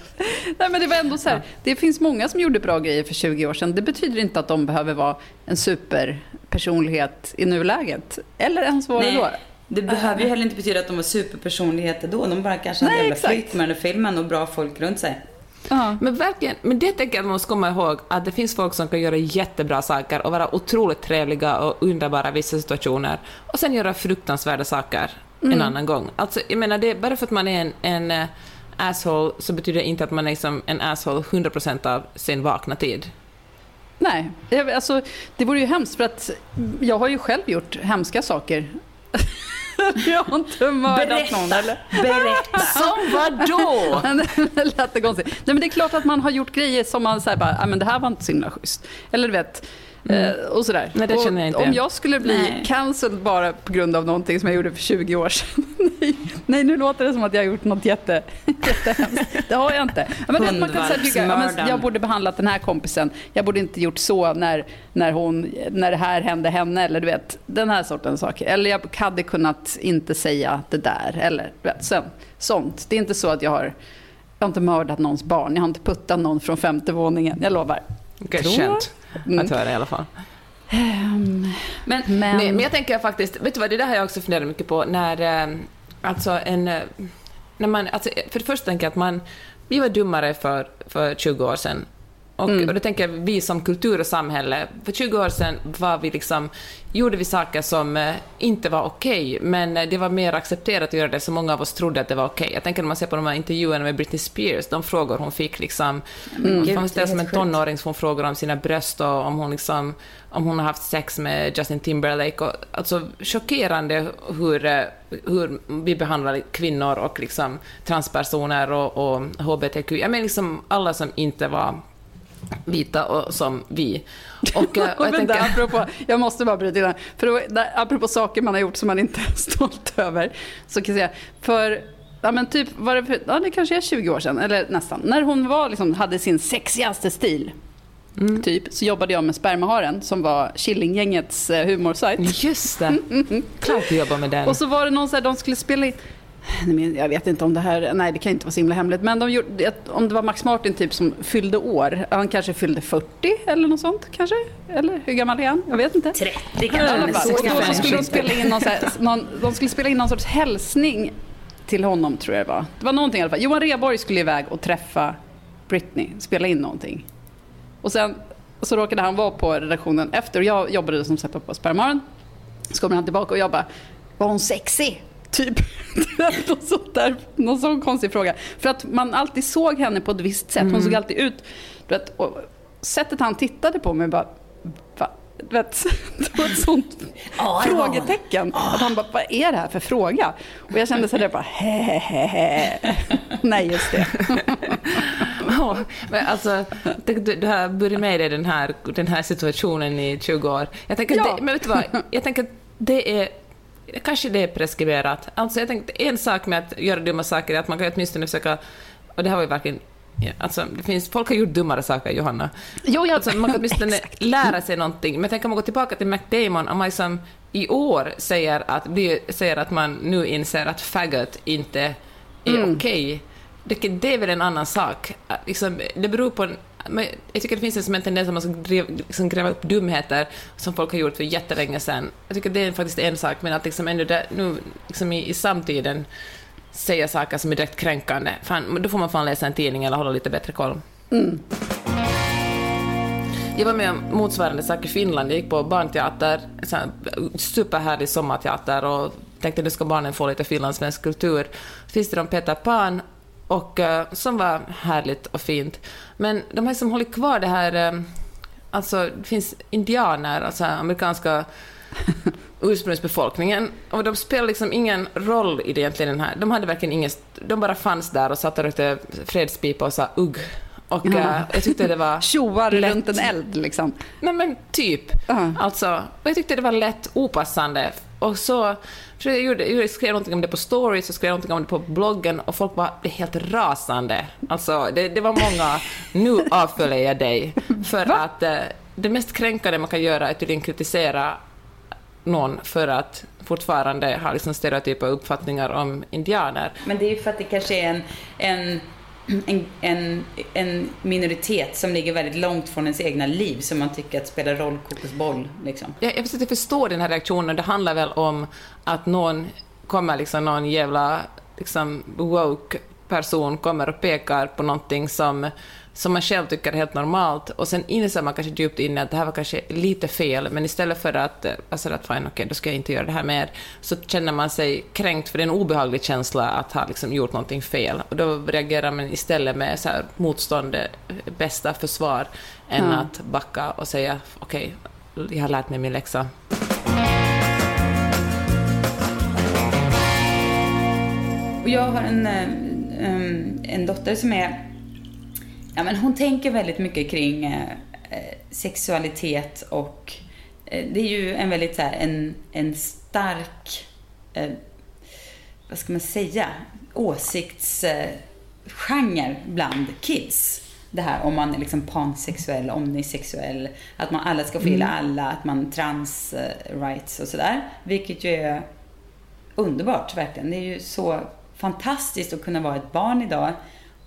Nej men det var ändå så här, det finns många som gjorde bra grejer för 20 år sedan. Det betyder inte att de behöver vara en superpersonlighet i nuläget. Eller ens var det då. Nej, det behöver ju heller inte betyda att de var superpersonligheter då. De bara kanske hade Nej, jävla exakt. flyt med den filmen och bra folk runt sig. Ja. Men verkligen, men det tänker jag att man måste komma ihåg, att det finns folk som kan göra jättebra saker och vara otroligt trevliga och underbara i vissa situationer, och sen göra fruktansvärda saker en annan gång. Alltså, jag menar, det, bara för att man är en, en eh, asshole så betyder det inte att man är liksom en asshole 100% av sin vakna tid. Nej, alltså, det vore ju hemskt för att jag har ju själv gjort hemska saker. jag har inte mördat Berätta. någon. Eller? Berätta! Som vadå? det lät det konstigt. Nej, men det är klart att man har gjort grejer som man säger bara, "Ah, men det här var inte så himla schysst. Eller du vet, eh, och sådär. Mm. Nej, det känner jag inte Om jag skulle bli Nej. cancelled bara på grund av någonting som jag gjorde för 20 år sedan. nej, nu låter det som att jag har gjort något jätte, jättehemskt. Det har jag inte. Men man kan säga, tycka, ja, jag borde behandlat den här kompisen. Jag borde inte gjort så när, när, hon, när det här hände henne. Eller du vet, den här sortens saker. Eller jag hade kunnat inte säga det där. Eller du vet, så, sånt. Det är inte så att jag har jag har inte mördat någons barn. Jag har inte puttat någon från femte våningen. Jag lovar. Skönt Mm. att höra i alla fall. Men, Men, men, Nej, men jag tänker faktiskt, vet du vad, det där har jag också funderat mycket på när, eh, alltså en, eh, när man, alltså för det första tänker jag att man, vi var dummare för, för 20 år sedan. Och, Mm. och då tänker jag, vi som kultur och samhälle, för 20 år sedan var vi liksom, gjorde vi saker som eh, inte var okej, men eh, det var mer accepterat att göra det, så många av oss trodde att det var okej. Jag tänker när man ser på de här intervjuerna med Britney Spears, de frågor hon fick liksom, det ställer är som en tonåring som hon frågar om sina bröst och om hon, liksom, om hon har haft sex med Justin Timberlake. Och, alltså chockerande hur, eh, hur vi behandlar kvinnor och liksom transpersoner och, och HBTQ. Jag menar liksom alla som inte var vita och som vi. Och, eh, och jag tänker, apropå, jag måste bara bryta in. För då, där, apropå saker man har gjort som man inte är stolt över. Så kan jag säga, för Ja men typ, var det, för, ja, det kanske är 20 år sedan, eller nästan. När hon var, liksom, hade sin sexigaste stil, typ, så jobbade jag med Spermaharen som var Killinggängets eh, humorsajt. just det, klart du jobbar med den. Och så var det någon så här, de skulle spela in Jag vet inte om det här, nej det kan inte vara så himla hemligt. Men de gjorde, om det var Max Martin typ som fyllde år. Han kanske fyllde 40 eller något sånt kanske? Eller hur gammal är han? Jag vet inte. 30 I kan alla man fall. Och då så 65 skulle de spela in någon, här, någon, de skulle spela in någon sorts hälsning till honom tror jag det var. Det var någonting i alla fall. Johan Rheborg skulle iväg och träffa Britney, spela in någonting. Och sen så råkade han vara på redaktionen efter och jag jobbade som sagt på Spermaren. Så kommer han tillbaka och jag bara, var hon sexig? Typ. någon, sånt där, någon sån konstig fråga. För att man alltid såg henne på ett visst sätt. Hon såg alltid ut... Du vet, och sättet han tittade på mig bara... Va? Vet, det var ett sånt ja. frågetecken. Att han bara, vad är det här för fråga? Och jag kände så där bara, hehehe. Nej, just det. Ja, men alltså, du, du har burit med dig den här, den här situationen i 20 år. Jag tänker, Ja. det, men vet du vad? Jag tänker att det är Kanske det är preskriberat. Alltså jag tänkte, en sak med att göra dumma saker är att man kan åtminstone försöka... Och det här var ju verkligen... ja, Alltså, det finns, folk har gjort dummare saker, Johanna. Jo, jag, Alltså, man kan åtminstone lära sig någonting. Men tänk om man går tillbaka till Mac Damon, om man liksom i år säger att, blir, säger att man nu inser att faggot inte är okej. Det, det är väl en annan sak. Liksom, det beror på... en- Men jag tycker det finns en, tendens att man ska liksom gräva upp dumheter som folk har gjort för jättelänge sedan. Jag tycker det är faktiskt en sak, men att liksom ändå där, nu liksom i, i samtiden säga saker som är direkt kränkande, fan, då får man fan läsa en tidning eller hålla lite bättre koll. Jag var med om motsvarande sak i Finland. Jag gick på barnteater, superhärlig sommarteater och tänkte nu ska barnen få lite finlandssvensk kultur. Så finns det de Peter Pan, och, eh, som var härligt och fint. Men de har liksom hållit kvar det här... eh, Alltså, det finns indianer, alltså amerikanska ursprungsbefolkningen, och de spelar liksom ingen roll i det egentligen. Den här. De hade verkligen ingen... De bara fanns där och satt och rökte fredspipa och sa ugg. Och eh, jag tyckte det var... tjoar lätt. runt en eld liksom. Nej men typ. Ja. Alltså, och jag tyckte det var lätt opassande. Och så, jag, gjorde, jag skrev någonting om det på stories och skrev någonting om det på bloggen och folk bara blev helt rasande. Alltså, det, det var många, nu avföljer jag dig. För att eh, det mest kränkande man kan göra är tydligen kritisera någon för att fortfarande ha liksom stereotypa uppfattningar om indianer. Men det är ju för att det kanske är en, en, en, en, en minoritet som ligger väldigt långt från ens egna liv som man tycker att spelar roll kokosboll. Liksom. Jag, jag försöker förstå den här reaktionen. Det handlar väl om att någon kommer liksom någon jävla liksom woke person kommer och pekar på någonting som, som man själv tycker är helt normalt och sen inser man kanske djupt inne att det här var kanske lite fel, men istället för att, alltså att fine, okej, okay, då ska jag inte göra det här mer, så känner man sig kränkt, för det är en obehaglig känsla att ha liksom gjort någonting fel. Och då reagerar man istället med så här motstånd, bästa försvar, än mm. att backa och säga okej, okay, jag har lärt mig min läxa. Och jag har en, eh, en dotter som är, ja men hon tänker väldigt mycket kring eh, sexualitet och eh, det är ju en väldigt så här, en, en stark, vad ska man säga, åsiktsgenre bland kids. Det här om man är liksom pansexuell, omnisexuell, att man alla ska få gilla mm. alla, att man trans rights och sådär. Vilket ju är underbart verkligen. Det är ju så fantastiskt att kunna vara ett barn idag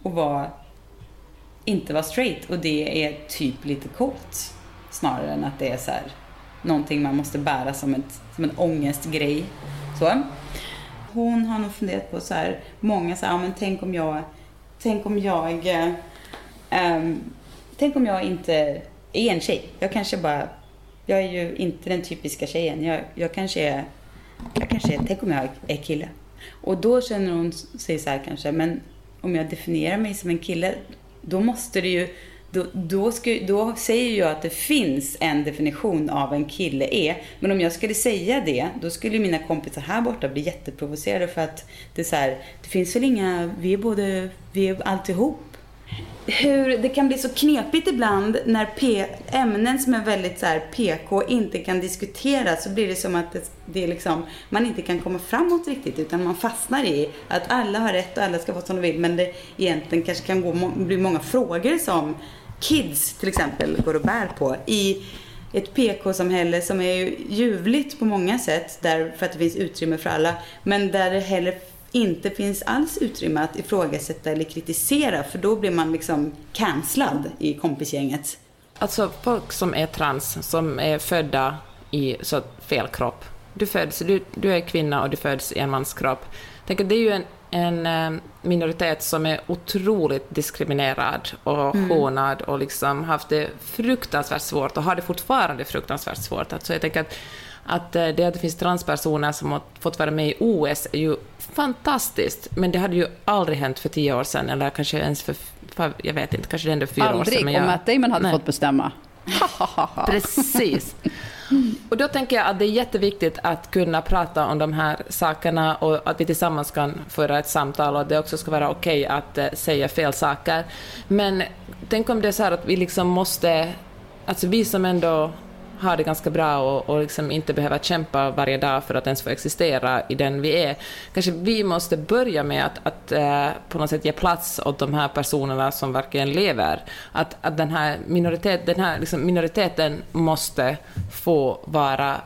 och vara, inte vara straight. Och det är typ lite coolt. Snarare än att det är så här, någonting man måste bära som, ett, som en ångestgrej. Så. Hon har nog funderat på så här, många så här, ja men tänk om jag, tänk om jag, um, tänk om jag inte är en tjej. Jag kanske bara, jag är ju inte den typiska tjejen. Jag, jag kanske är, jag kanske är, tänk om jag är kille. Och då känner hon sig så här kanske, men om jag definierar mig som en kille, då måste det ju då, då, ska, då säger jag att det finns en definition av en kille är. Men om jag skulle säga det, då skulle mina kompisar här borta bli jätteprovocerade för att det är så här, det finns väl inga, vi är både, vi är alltihop hur det kan bli så knepigt ibland när P ämnen som är väldigt så här PK inte kan diskuteras så blir det som att det, det är liksom, man inte kan komma framåt riktigt utan man fastnar i att alla har rätt och alla ska få som de vill men det egentligen kanske kan gå, bli många frågor som kids till exempel går och bär på i ett PK-samhälle som är ljuvligt på många sätt därför att det finns utrymme för alla men där det heller inte finns alls utrymme att ifrågasätta eller kritisera för då blir man liksom cancellad i kompisgänget. Alltså folk som är trans, som är födda i så fel kropp. Du, föds, du, du är kvinna och du föds i en mans kropp. Tänk att det är ju en, en eh, minoritet som är otroligt diskriminerad och mm. hånad och liksom haft det fruktansvärt svårt och har det fortfarande fruktansvärt svårt. Alltså jag tänker att att eh, det att det finns transpersoner som har fått vara med i OS är ju fantastiskt, men det hade ju aldrig hänt för tio år sedan, eller kanske ens för, för jag vet inte, kanske ändå fyra aldrig, år sedan. Aldrig, om Matt Damon hade nej. fått bestämma. Precis. Och då tänker jag att det är jätteviktigt att kunna prata om de här sakerna och att vi tillsammans kan föra ett samtal och att det också ska vara okej okay att uh, säga fel saker. Men tänk om det är så här att vi liksom måste, alltså vi som ändå ha det ganska bra och, och liksom inte behöva kämpa varje dag för att ens få existera i den vi är. Kanske vi måste börja med att, att eh, på något sätt ge plats åt de här personerna som verkligen lever. Att, att den här, minoritet, den här liksom minoriteten måste få vara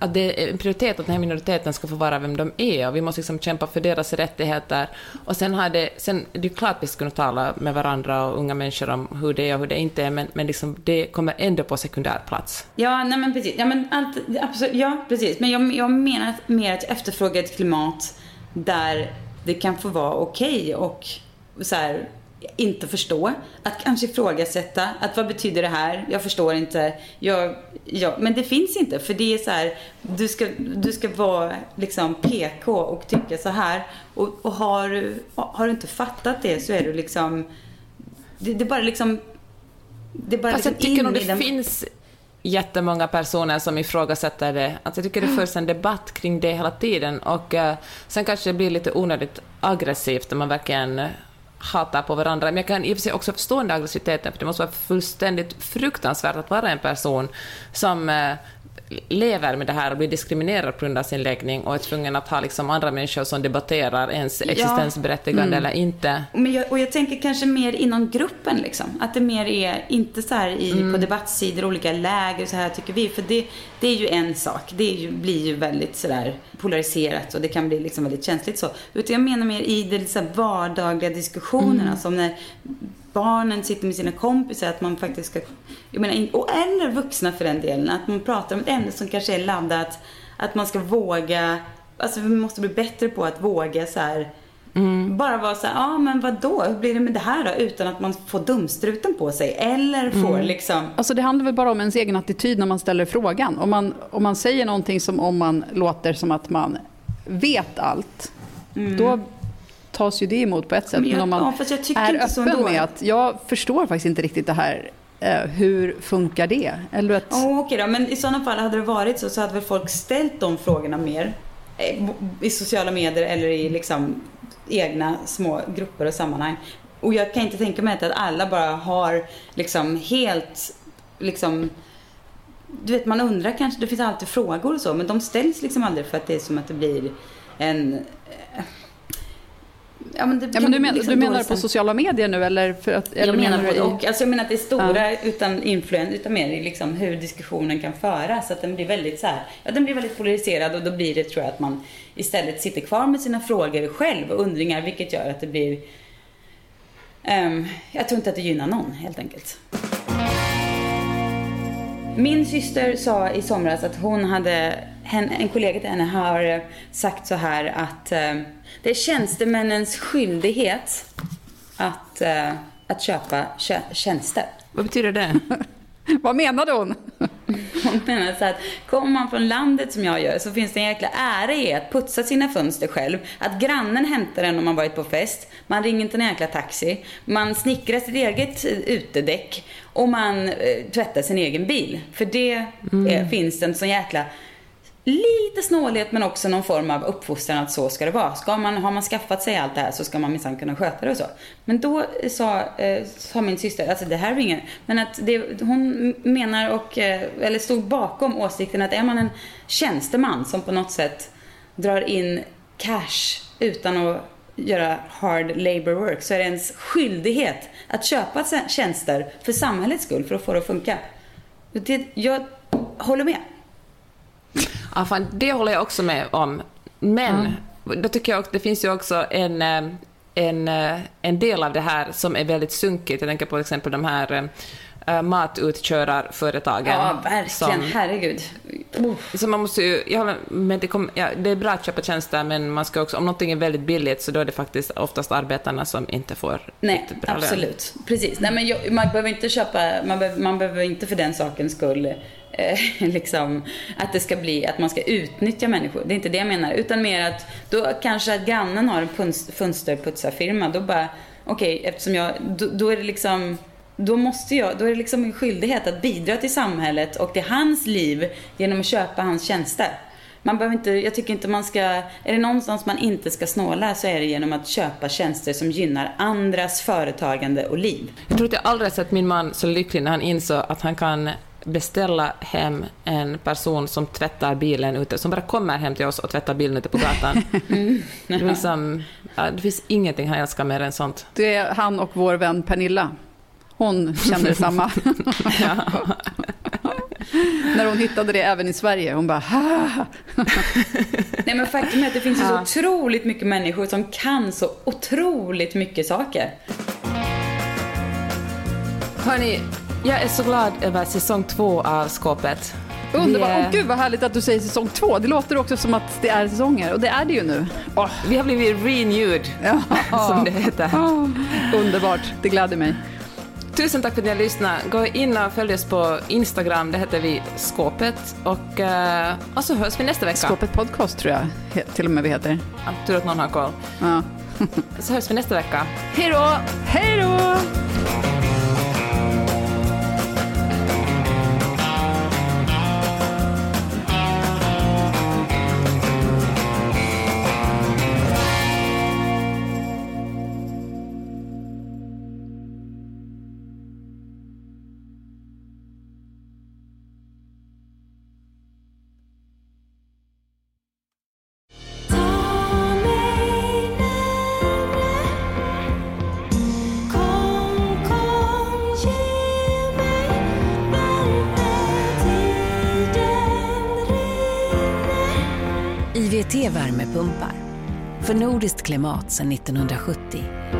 att det är en prioritet att den här minoriteten ska få vara vem de är och vi måste liksom kämpa för deras rättigheter. Och sen, har det, sen det är det klart att vi ska kunna tala med varandra och unga människor om hur det är och hur det inte är, men, men liksom det kommer ändå på sekundär plats. Ja, nej men precis. Ja, men allt, absolut, ja, precis. Men jag, jag menar mer att jag efterfrågar ett klimat där det kan få vara okej okay och så här, inte förstå. Att kanske ifrågasätta. Att vad betyder det här? Jag förstår inte. Jag, jag, men det finns inte. För det är så här. Du ska, du ska vara liksom PK och tycka så här. Och, och har, har du inte fattat det så är du liksom. Det, det är bara liksom. Det är bara Fast liksom jag tycker nog det den... finns jättemånga personer som ifrågasätter det. Alltså jag tycker det förs en debatt kring det hela tiden och uh, sen kanske det blir lite onödigt aggressivt om man verkligen hatar på varandra. Men jag kan i och för sig också förstå den aggressiviteten, för det måste vara fullständigt fruktansvärt att vara en person som eh, lever med det här och blir diskriminerad på grund av sin läggning och är tvungen att ha liksom andra människor som debatterar ens existensberättigande ja. mm. eller inte. Men jag, och jag tänker kanske mer inom gruppen liksom. Att det mer är, inte så här i, mm. på debattsidor, olika läger så här tycker vi. För det, det är ju en sak. Det ju, blir ju väldigt sådär polariserat och det kan bli liksom väldigt känsligt så. Utan jag menar mer i de så vardagliga diskussionerna mm. som när barnen sitter med sina kompisar, att man faktiskt ska, jag menar, och eller vuxna för den delen, att man pratar om ett ämne som kanske är laddat, att man ska våga, alltså vi måste bli bättre på att våga så här, Bara vara så ja men vad då? hur blir det med det här då? Utan att man får dumstruten på sig. Eller får liksom, Alltså det handlar väl bara om ens egen attityd när man ställer frågan. Om man, om man säger någonting som om man låter som att man vet allt, då tas ju det emot på ett sätt. Men jag- om man ja, fast jag tycker är inte så öppen med att jag förstår faktiskt inte riktigt det här, eh, hur funkar det? Eller att, Ja, okej då. Men i sådana fall hade det varit så, så hade väl folk ställt de frågorna mer eh, i sociala medier eller i liksom egna små grupper och sammanhang. Och jag kan inte tänka mig att alla bara har liksom helt liksom du vet man undrar kanske, det finns alltid frågor och så men de ställs liksom aldrig för att det är som att det blir en Ja men, ja, men du, men, liksom du menar på stämning. sociala medier nu eller? För att, eller Jag menar du både och. Alltså jag menar att det är stora utan influens, utan mer liksom hur diskussionen kan föras. Att den blir väldigt så här, ja den blir väldigt polariserad och då blir det tror jag att man istället sitter kvar med sina frågor själv och undringar vilket gör att det blir ehm, jag tror inte att det gynnar någon helt enkelt. Min syster sa i somras att hon hade, en kollega till henne har sagt så här att eh, det är tjänstemännens skyldighet att, eh, att köpa tjä- tjänster. Vad betyder det? Vad menade hon? Hon menar så att kommer man från landet som jag gör så finns det en jäkla ära i att putsa sina fönster själv. Att grannen hämtar en om man varit på fest. Man ringer inte en jäkla taxi. Man snickrar sitt eget eh, utedäck. Och man eh, tvättar sin egen bil. För det eh, finns det en sån jäkla lite snålhet men också någon form av uppfostran att så ska det vara. Ska man, har man skaffat sig allt det här så ska man minsann kunna sköta det och så. Men då eh, sa, eh, sa min syster, alltså det här är ingen, men att det, hon menar och, eh, eller stod bakom åsikten att är man en tjänsteman som på något sätt drar in cash utan att göra hard labor work så är det ens skyldighet att köpa tjänster för samhällets skull för att få det att funka. Det, jag håller med. Ja, fan, det håller jag också med om. Men då tycker jag också, det finns ju också en, eh, en, eh, en del av det här som är väldigt sunkigt. Jag tänker på till exempel de här äh, matutkörarföretagen. Ja, verkligen. Som, Herregud. så man måste ju, jag men det, kom, ja, det är bra att köpa tjänster, men man ska också, om någonting är väldigt billigt så då är det faktiskt oftast arbetarna som inte får Nej, bra lön. absolut. Precis. Nej, men jag, man behöver inte köpa, man behöver, man behöver inte för den sakens skull eh, liksom att det ska bli, att man ska utnyttja människor. Det är inte det jag menar. Utan mer att då kanske att grannen har en fönsterputsarfirma. Då bara, okej, eftersom jag, då, då är det liksom då måste jag, då är det liksom min skyldighet att bidra till samhället och till hans liv genom att köpa hans tjänster. Man behöver inte, jag tycker inte man ska, är det någonstans man inte ska snåla så är det genom att köpa tjänster som gynnar andras företagande och liv. Jag tror att jag aldrig sett min man så lycklig när han insåg att han kan beställa hem en person som tvättar bilen ute, som bara kommer hem till oss och tvättar bilen ute på gatan. Det, är liksom, ja, det finns ingenting han älskar mer än sånt. Det är han och vår vän Pernilla. Hon känner detsamma. När hon hittade det även i Sverige. Hon bara, "Ha." Nej men faktum är att det finns ju så otroligt mycket människor som kan så otroligt mycket saker. Hörni, jag är så glad över säsong två av Skåpet. Underbart. Är- Åh gud vad härligt att du säger säsong två. Det låter också som att det är säsonger. Och det är det ju nu. Åh, vi har blivit renewed, ja. som det heter. Underbart. Det gläder mig. Tusen tack för att ni har lyssnat. Gå in och följ oss på Instagram, det heter vi Skåpet. Och, eh, och så hörs vi nästa vecka. Skåpet podcast tror jag till och med vi heter. Ja, tur att någon har koll. Ja. Så hörs vi nästa vecka. Hej då! Hej då! För nordiskt klimat sedan 1970.